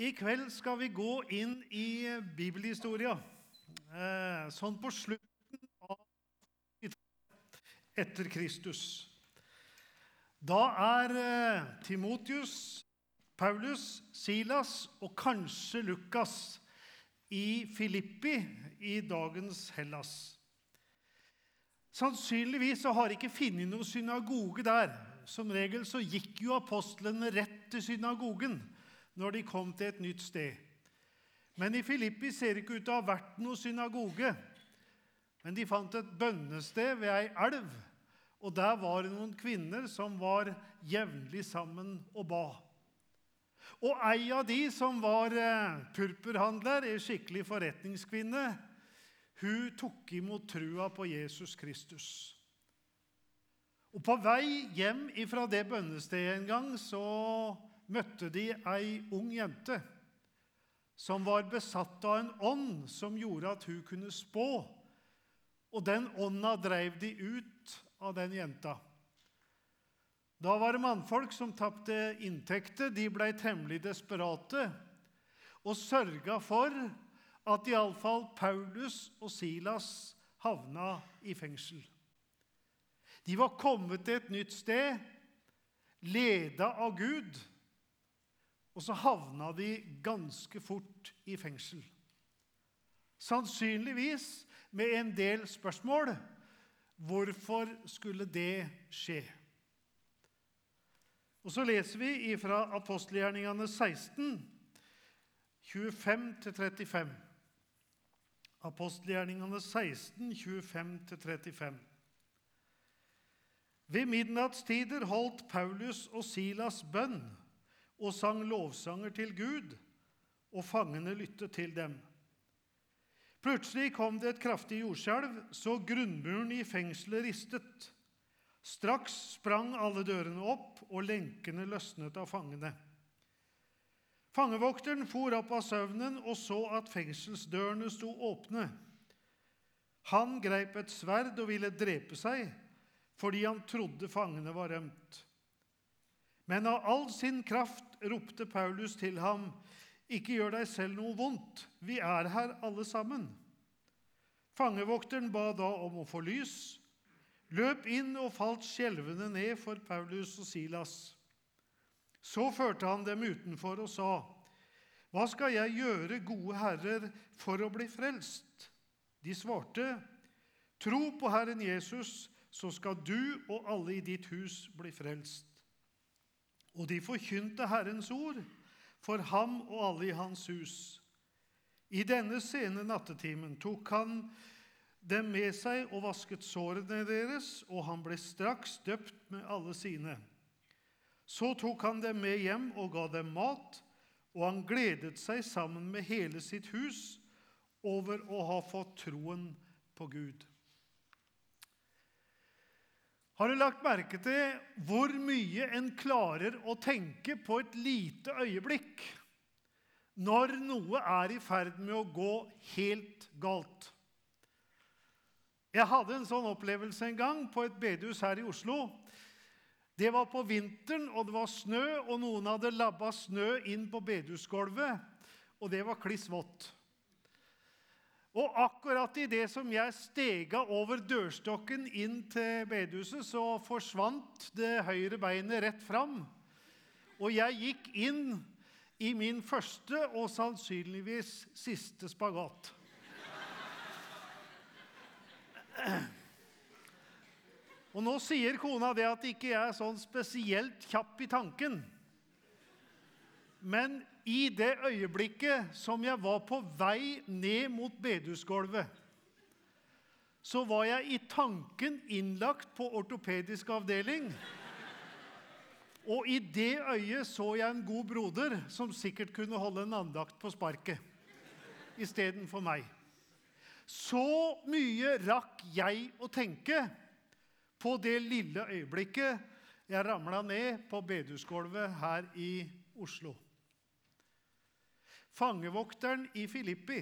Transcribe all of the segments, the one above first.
I kveld skal vi gå inn i bibelhistoria eh, sånn på slutten av etter Kristus. Da er eh, Timotius, Paulus, Silas og kanskje Lukas i Filippi i dagens Hellas. Sannsynligvis har ikke funnet noen synagoge der. Som regel så gikk jo apostlene rett til synagogen når de kom til et nytt sted. Men i Filippi ser det ikke ut til å ha vært noe synagoge. Men de fant et bønnested ved ei elv, og der var det noen kvinner som var jevnlig sammen og ba. Og ei av de som var eh, purpurhandler, ei skikkelig forretningskvinne, hun tok imot trua på Jesus Kristus. Og På vei hjem fra det bønnestedet en gang så møtte de ei ung jente som var besatt av en ånd som gjorde at hun kunne spå. Og den ånda dreiv de ut av den jenta. Da var det mannfolk som tapte inntekter. De ble temmelig desperate og sørga for at iallfall Paulus og Silas havna i fengsel. De var kommet til et nytt sted, leda av Gud og så havna de ganske fort i fengsel. Sannsynligvis med en del spørsmål. Hvorfor skulle det skje? Og Så leser vi fra apostelgjerningene 16, 25-35. Apostelgjerningene 16, 25-35. Ved midnattstider holdt Paulus og Silas bønn og sang lovsanger til Gud, og fangene lyttet til dem. Plutselig kom det et kraftig jordskjelv, så grunnmuren i fengselet ristet. Straks sprang alle dørene opp, og lenkene løsnet av fangene. Fangevokteren for opp av søvnen og så at fengselsdørene sto åpne. Han greip et sverd og ville drepe seg, fordi han trodde fangene var rømt. Men av all sin kraft ropte Paulus til ham, ikke gjør deg selv noe vondt, vi er her alle sammen. Fangevokteren ba da om å få lys, løp inn og falt skjelvende ned for Paulus og Silas. Så førte han dem utenfor og sa, Hva skal jeg gjøre, gode herrer, for å bli frelst? De svarte, Tro på Herren Jesus, så skal du og alle i ditt hus bli frelst. Og de forkynte Herrens ord for ham og alle i hans hus. I denne sene nattetimen tok han dem med seg og vasket sårene deres, og han ble straks døpt med alle sine. Så tok han dem med hjem og ga dem mat, og han gledet seg sammen med hele sitt hus over å ha fått troen på Gud. Har du lagt merke til hvor mye en klarer å tenke på et lite øyeblikk når noe er i ferd med å gå helt galt? Jeg hadde en sånn opplevelse en gang på et bedehus her i Oslo. Det var på vinteren, og det var snø, og noen hadde labba snø inn på bedehusgulvet, og det var kliss vått. Og akkurat i det som jeg stega over dørstokken inn til bedehuset, så forsvant det høyre beinet rett fram. Og jeg gikk inn i min første og sannsynligvis siste spagat. Og nå sier kona det at ikke jeg er sånn spesielt kjapp i tanken. Men i det øyeblikket som jeg var på vei ned mot bedehusgulvet, så var jeg i tanken innlagt på ortopedisk avdeling. Og i det øyet så jeg en god broder som sikkert kunne holde en andakt på sparket istedenfor meg. Så mye rakk jeg å tenke på det lille øyeblikket jeg ramla ned på bedehusgulvet her i Oslo. Fangevokteren i Filippi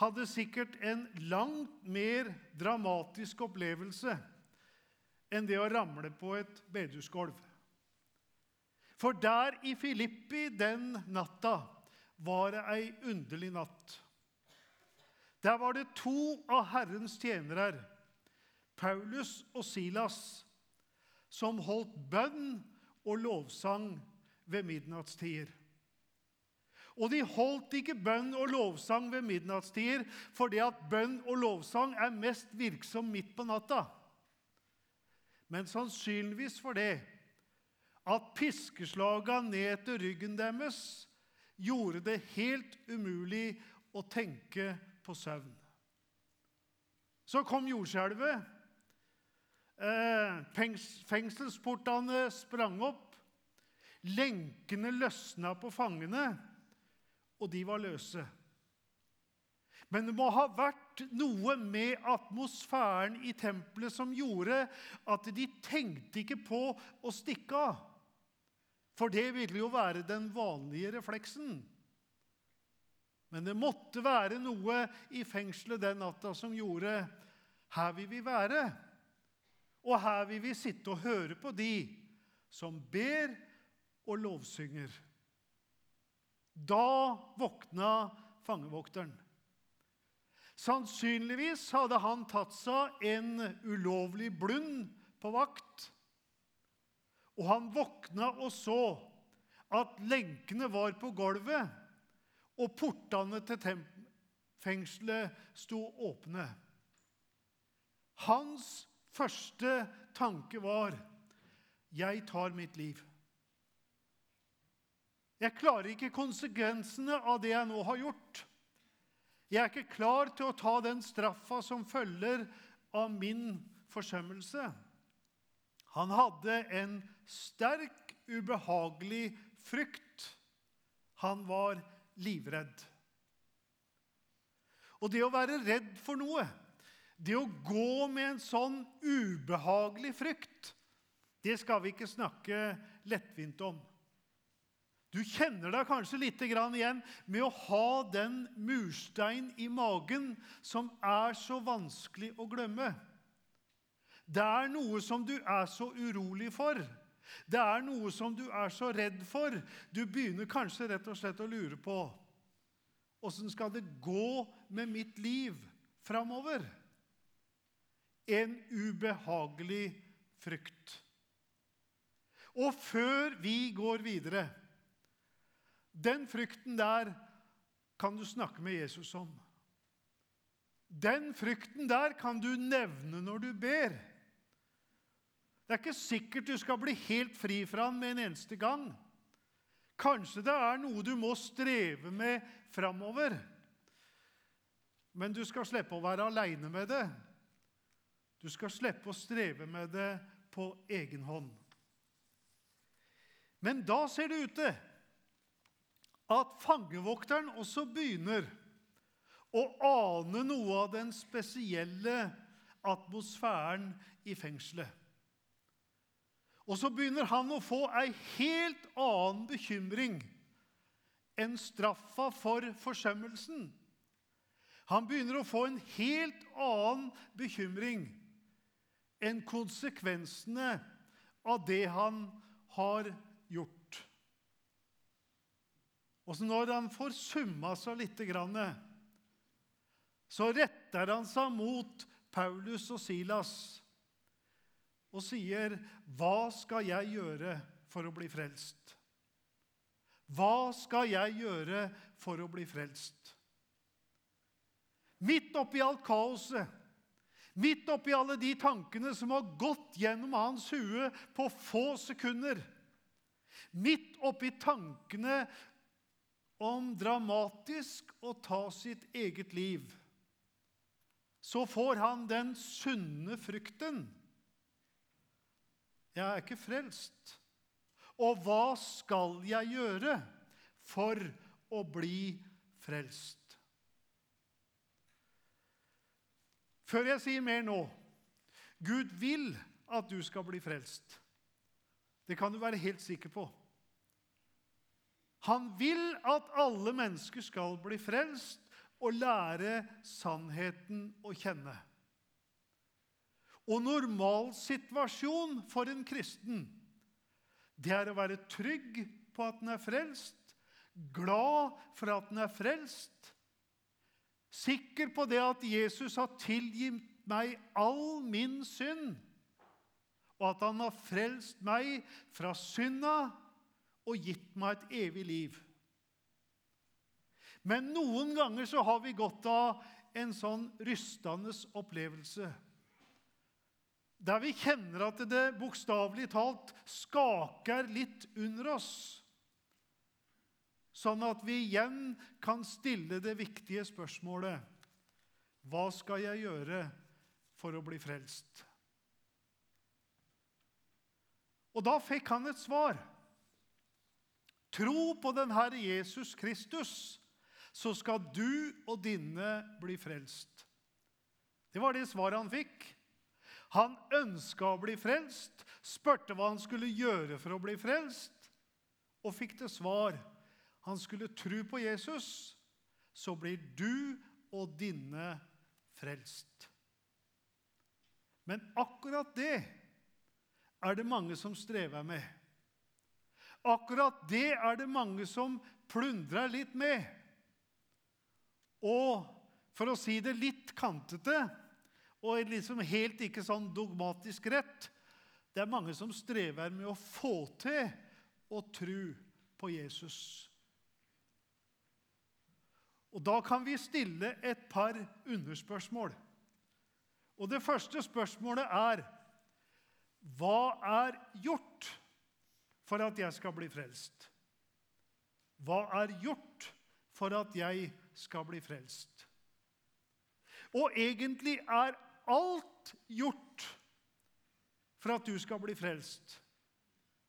hadde sikkert en langt mer dramatisk opplevelse enn det å ramle på et bedehusgulv. For der i Filippi den natta var det ei underlig natt. Der var det to av Herrens tjenere, Paulus og Silas, som holdt bønn og lovsang ved midnattstider. Og de holdt ikke bønn og lovsang ved midnattstider fordi at bønn og lovsang er mest virksom midt på natta. Men sannsynligvis for det at piskeslaga ned til ryggen deres gjorde det helt umulig å tenke på søvn. Så kom jordskjelvet. Eh, fengselsportene sprang opp. Lenkene løsna på fangene og de var løse. Men det må ha vært noe med atmosfæren i tempelet som gjorde at de tenkte ikke på å stikke av. For det ville jo være den vanlige refleksen. Men det måtte være noe i fengselet den natta som gjorde her vil vi være. Og her vil vi sitte og høre på de som ber og lovsynger. Da våkna fangevokteren. Sannsynligvis hadde han tatt seg en ulovlig blund på vakt. Og han våkna og så at lenkene var på gulvet, og portene til fengselet sto åpne. Hans første tanke var 'Jeg tar mitt liv'. Jeg klarer ikke konsekvensene av det jeg nå har gjort. Jeg er ikke klar til å ta den straffa som følger av min forsømmelse. Han hadde en sterk, ubehagelig frykt. Han var livredd. Og det å være redd for noe, det å gå med en sånn ubehagelig frykt, det skal vi ikke snakke lettvint om. Du kjenner deg kanskje litt igjen med å ha den murstein i magen som er så vanskelig å glemme. Det er noe som du er så urolig for. Det er noe som du er så redd for. Du begynner kanskje rett og slett å lure på åssen skal det gå med mitt liv framover? En ubehagelig frykt. Og før vi går videre den frykten der kan du snakke med Jesus om. Den frykten der kan du nevne når du ber. Det er ikke sikkert du skal bli helt fri fra den med en eneste gang. Kanskje det er noe du må streve med framover. Men du skal slippe å være aleine med det. Du skal slippe å streve med det på egen hånd. Men da ser det ut til at fangevokteren også begynner å ane noe av den spesielle atmosfæren i fengselet. Og så begynner han å få ei helt annen bekymring enn straffa for forsømmelsen. Han begynner å få en helt annen bekymring enn konsekvensene av det han har gjort. Og så når han får summa seg litt, så retter han seg mot Paulus og Silas og sier, 'Hva skal jeg gjøre for å bli frelst?' Hva skal jeg gjøre for å bli frelst? Midt oppi alt kaoset, midt oppi alle de tankene som har gått gjennom hans hue på få sekunder, midt oppi tankene om dramatisk å ta sitt eget liv, så får han den sunne frykten. Jeg er ikke frelst. Og hva skal jeg gjøre for å bli frelst? Før jeg sier mer nå Gud vil at du skal bli frelst. Det kan du være helt sikker på. Han vil at alle mennesker skal bli frelst og lære sannheten å kjenne. Og normalsituasjon for en kristen, Det er å være trygg på at den er frelst, glad for at den er frelst, sikker på det at Jesus har tilgitt meg all min synd, og at han har frelst meg fra synda og gitt meg et evig liv. Men noen ganger så har vi godt av en sånn rystende opplevelse. Der vi kjenner at det bokstavelig talt skaker litt under oss. Sånn at vi igjen kan stille det viktige spørsmålet Hva skal jeg gjøre for å bli frelst? Og da fikk han et svar. Tro på den Herre Jesus Kristus, så skal du og dine bli frelst. Det var det svaret han fikk. Han ønska å bli frelst, spurte hva han skulle gjøre for å bli frelst, og fikk til svar. Han skulle tro på Jesus, så blir du og dine frelst. Men akkurat det er det mange som strever med. Akkurat det er det mange som plundrer litt med. Og for å si det litt kantete og liksom helt ikke sånn dogmatisk rett Det er mange som strever med å få til å tro på Jesus. Og Da kan vi stille et par underspørsmål. Og Det første spørsmålet er hva er gjort for at jeg skal bli frelst? Hva er gjort for at jeg skal bli frelst? Og egentlig er alt gjort for at du skal bli frelst.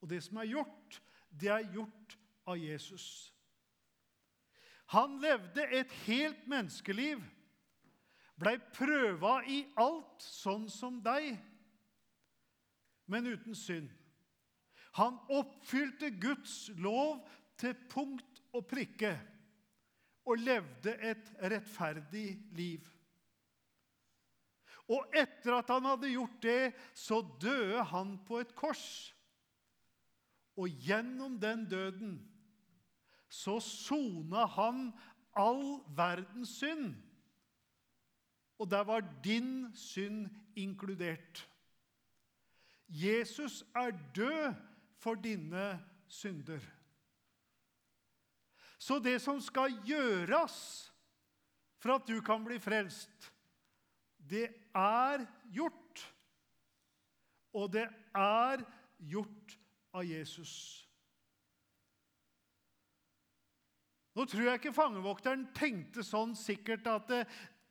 Og det som er gjort, det er gjort av Jesus. Han levde et helt menneskeliv, blei prøva i alt, sånn som deg men uten synd. Han oppfylte Guds lov til punkt og prikke og levde et rettferdig liv. Og etter at han hadde gjort det, så døde han på et kors. Og gjennom den døden så sona han all verdens synd. Og der var din synd inkludert. Jesus er død for dine synder. Så det som skal gjøres for at du kan bli frelst, det er gjort. Og det er gjort av Jesus. Nå tror jeg ikke fangevokteren tenkte sånn sikkert at det,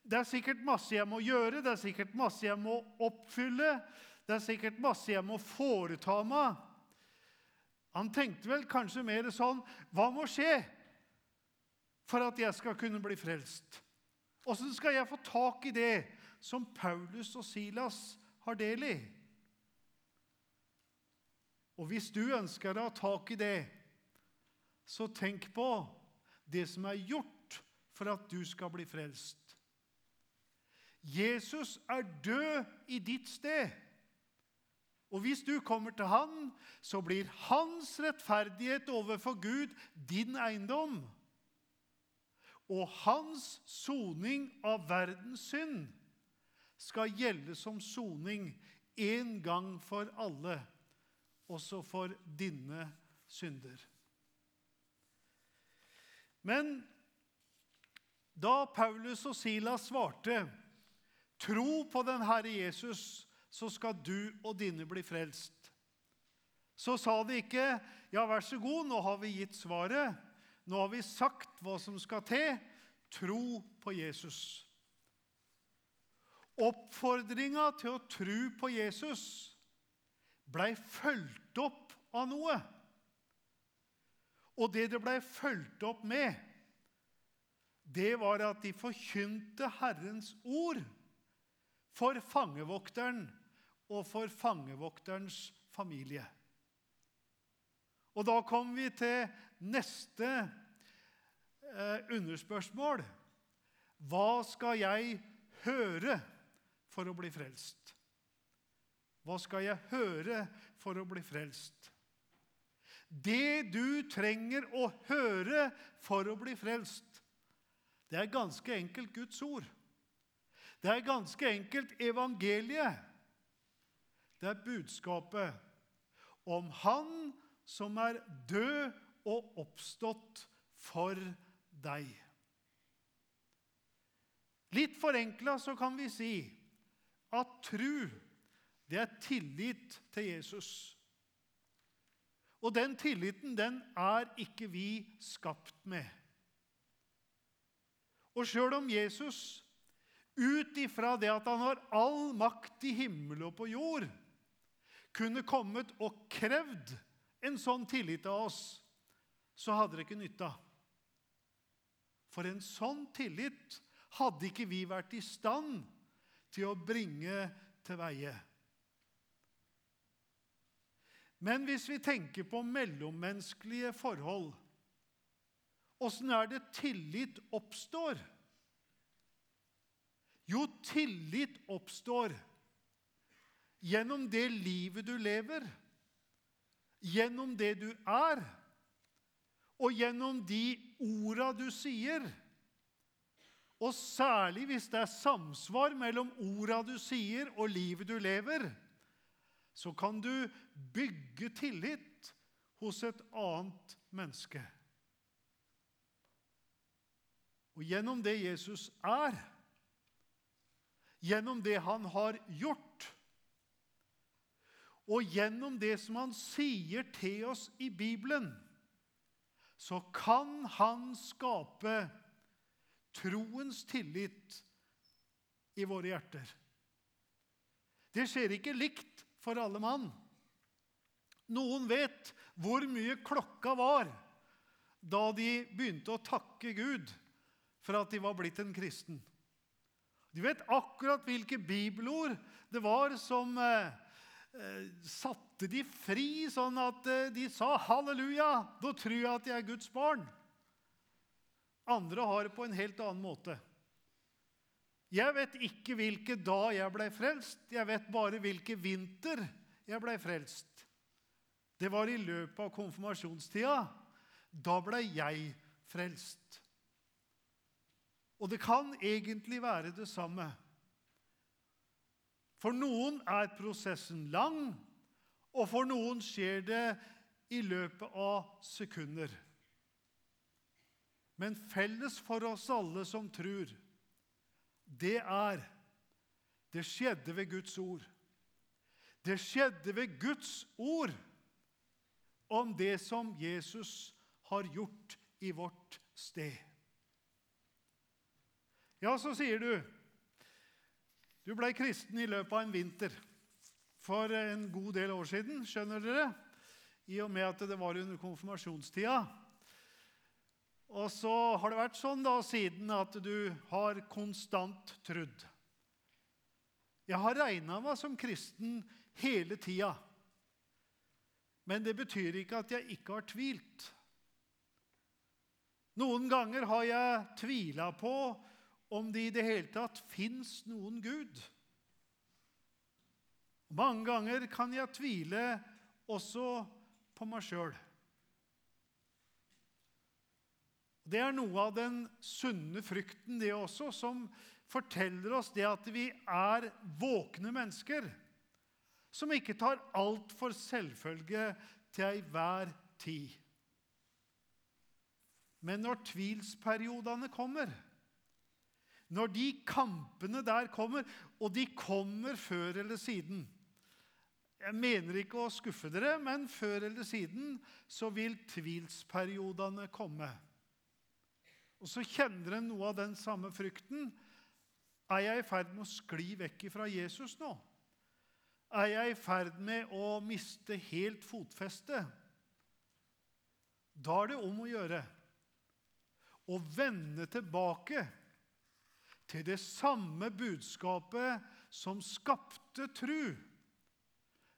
det er sikkert masse jeg må gjøre, det er sikkert masse jeg må oppfylle. Det er sikkert masse jeg må foreta meg. Han tenkte vel kanskje mer sånn Hva må skje for at jeg skal kunne bli frelst? Åssen skal jeg få tak i det som Paulus og Silas har del i? Og hvis du ønsker å ha tak i det, så tenk på det som er gjort for at du skal bli frelst. Jesus er død i ditt sted. Og hvis du kommer til Han, så blir Hans rettferdighet overfor Gud din eiendom. Og Hans soning av verdens synd skal gjelde som soning en gang for alle, også for dine synder. Men da Paulus og Silas svarte, 'Tro på den Herre Jesus', så skal du og dine bli frelst. Så sa de ikke, 'Ja, vær så god, nå har vi gitt svaret.' 'Nå har vi sagt hva som skal til. Tro på Jesus.' Oppfordringa til å tro på Jesus blei fulgt opp av noe. Og det det blei fulgt opp med, det var at de forkynte Herrens ord for fangevokteren og for fangevokterens familie. Og da kommer vi til neste eh, underspørsmål. Hva skal jeg høre for å bli frelst? Hva skal jeg høre for å bli frelst? Det du trenger å høre for å bli frelst, det er ganske enkelt Guds ord. Det er ganske enkelt evangeliet. Det er budskapet om Han som er død og oppstått for deg. Litt forenkla så kan vi si at tru, det er tillit til Jesus. Og den tilliten, den er ikke vi skapt med. Og sjøl om Jesus, ut ifra det at han har all makt i himmel og på jord, kunne kommet og krevd en sånn tillit av oss, så hadde det ikke nytta. For en sånn tillit hadde ikke vi vært i stand til å bringe til veie. Men hvis vi tenker på mellommenneskelige forhold, åssen er det tillit oppstår? Jo, tillit oppstår gjennom det livet du lever, gjennom det du er, og gjennom de orda du sier. Og særlig hvis det er samsvar mellom orda du sier, og livet du lever, så kan du bygge tillit hos et annet menneske. Og gjennom det Jesus er, gjennom det han har gjort, og gjennom det som han sier til oss i Bibelen, så kan han skape troens tillit i våre hjerter. Det skjer ikke likt for alle mann. Noen vet hvor mye klokka var da de begynte å takke Gud for at de var blitt en kristen. De vet akkurat hvilke bibelord det var som eh, satte de fri, sånn at eh, de sa 'halleluja'. Da tror jeg at jeg er Guds barn. Andre har det på en helt annen måte. Jeg vet ikke hvilke da jeg ble frelst. Jeg vet bare hvilke vinter jeg ble frelst. Det var i løpet av konfirmasjonstida. Da ble jeg frelst. Og det kan egentlig være det samme. For noen er prosessen lang, og for noen skjer det i løpet av sekunder. Men felles for oss alle som tror, det er Det skjedde ved Guds ord. Det skjedde ved Guds ord om det som Jesus har gjort i vårt sted. Ja, så sier du Du ble kristen i løpet av en vinter for en god del år siden, skjønner dere, i og med at det var under konfirmasjonstida. Og så har det vært sånn da siden at du har konstant trudd. Jeg har regna meg som kristen hele tida. Men det betyr ikke at jeg ikke har tvilt. Noen ganger har jeg tvila på om det i det hele tatt fins noen Gud. Mange ganger kan jeg tvile også på meg sjøl. Det er noe av den sunne frykten, det også, som forteller oss det at vi er våkne mennesker som ikke tar alt for selvfølge til enhver tid. Men når tvilsperiodene kommer, når de kampene der kommer, og de kommer før eller siden Jeg mener ikke å skuffe dere, men før eller siden så vil tvilsperiodene komme. Og så kjenner en noe av den samme frykten. Er jeg i ferd med å skli vekk fra Jesus nå? Er jeg i ferd med å miste helt fotfestet? Da er det om å gjøre å vende tilbake til det samme budskapet som skapte tru.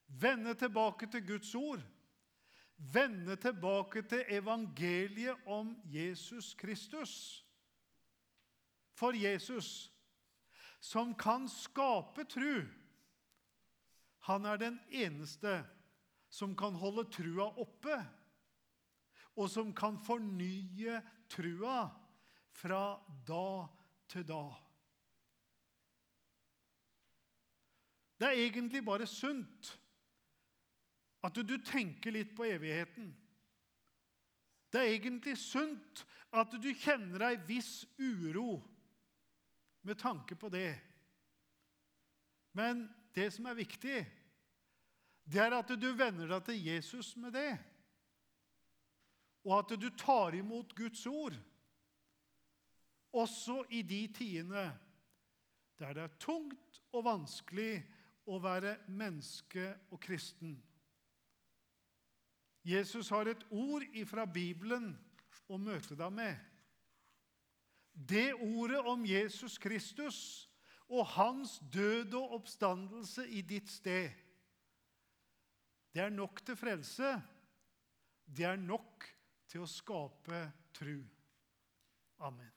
Vende tilbake til Guds ord vende tilbake til evangeliet om Jesus Kristus. For Jesus, som kan skape tru, han er den eneste som kan holde trua oppe og som kan fornye trua fra da til dag. Det er egentlig bare sunt at du tenker litt på evigheten. Det er egentlig sunt at du kjenner ei viss uro med tanke på det. Men det som er viktig, det er at du venner deg til Jesus med det. Og at du tar imot Guds ord, også i de tidene der det er tungt og vanskelig å være menneske og kristen. Jesus har et ord ifra Bibelen å møte deg med. Det ordet om Jesus Kristus og hans død og oppstandelse i ditt sted, det er nok til frelse. Det er nok til å skape tru. Amen.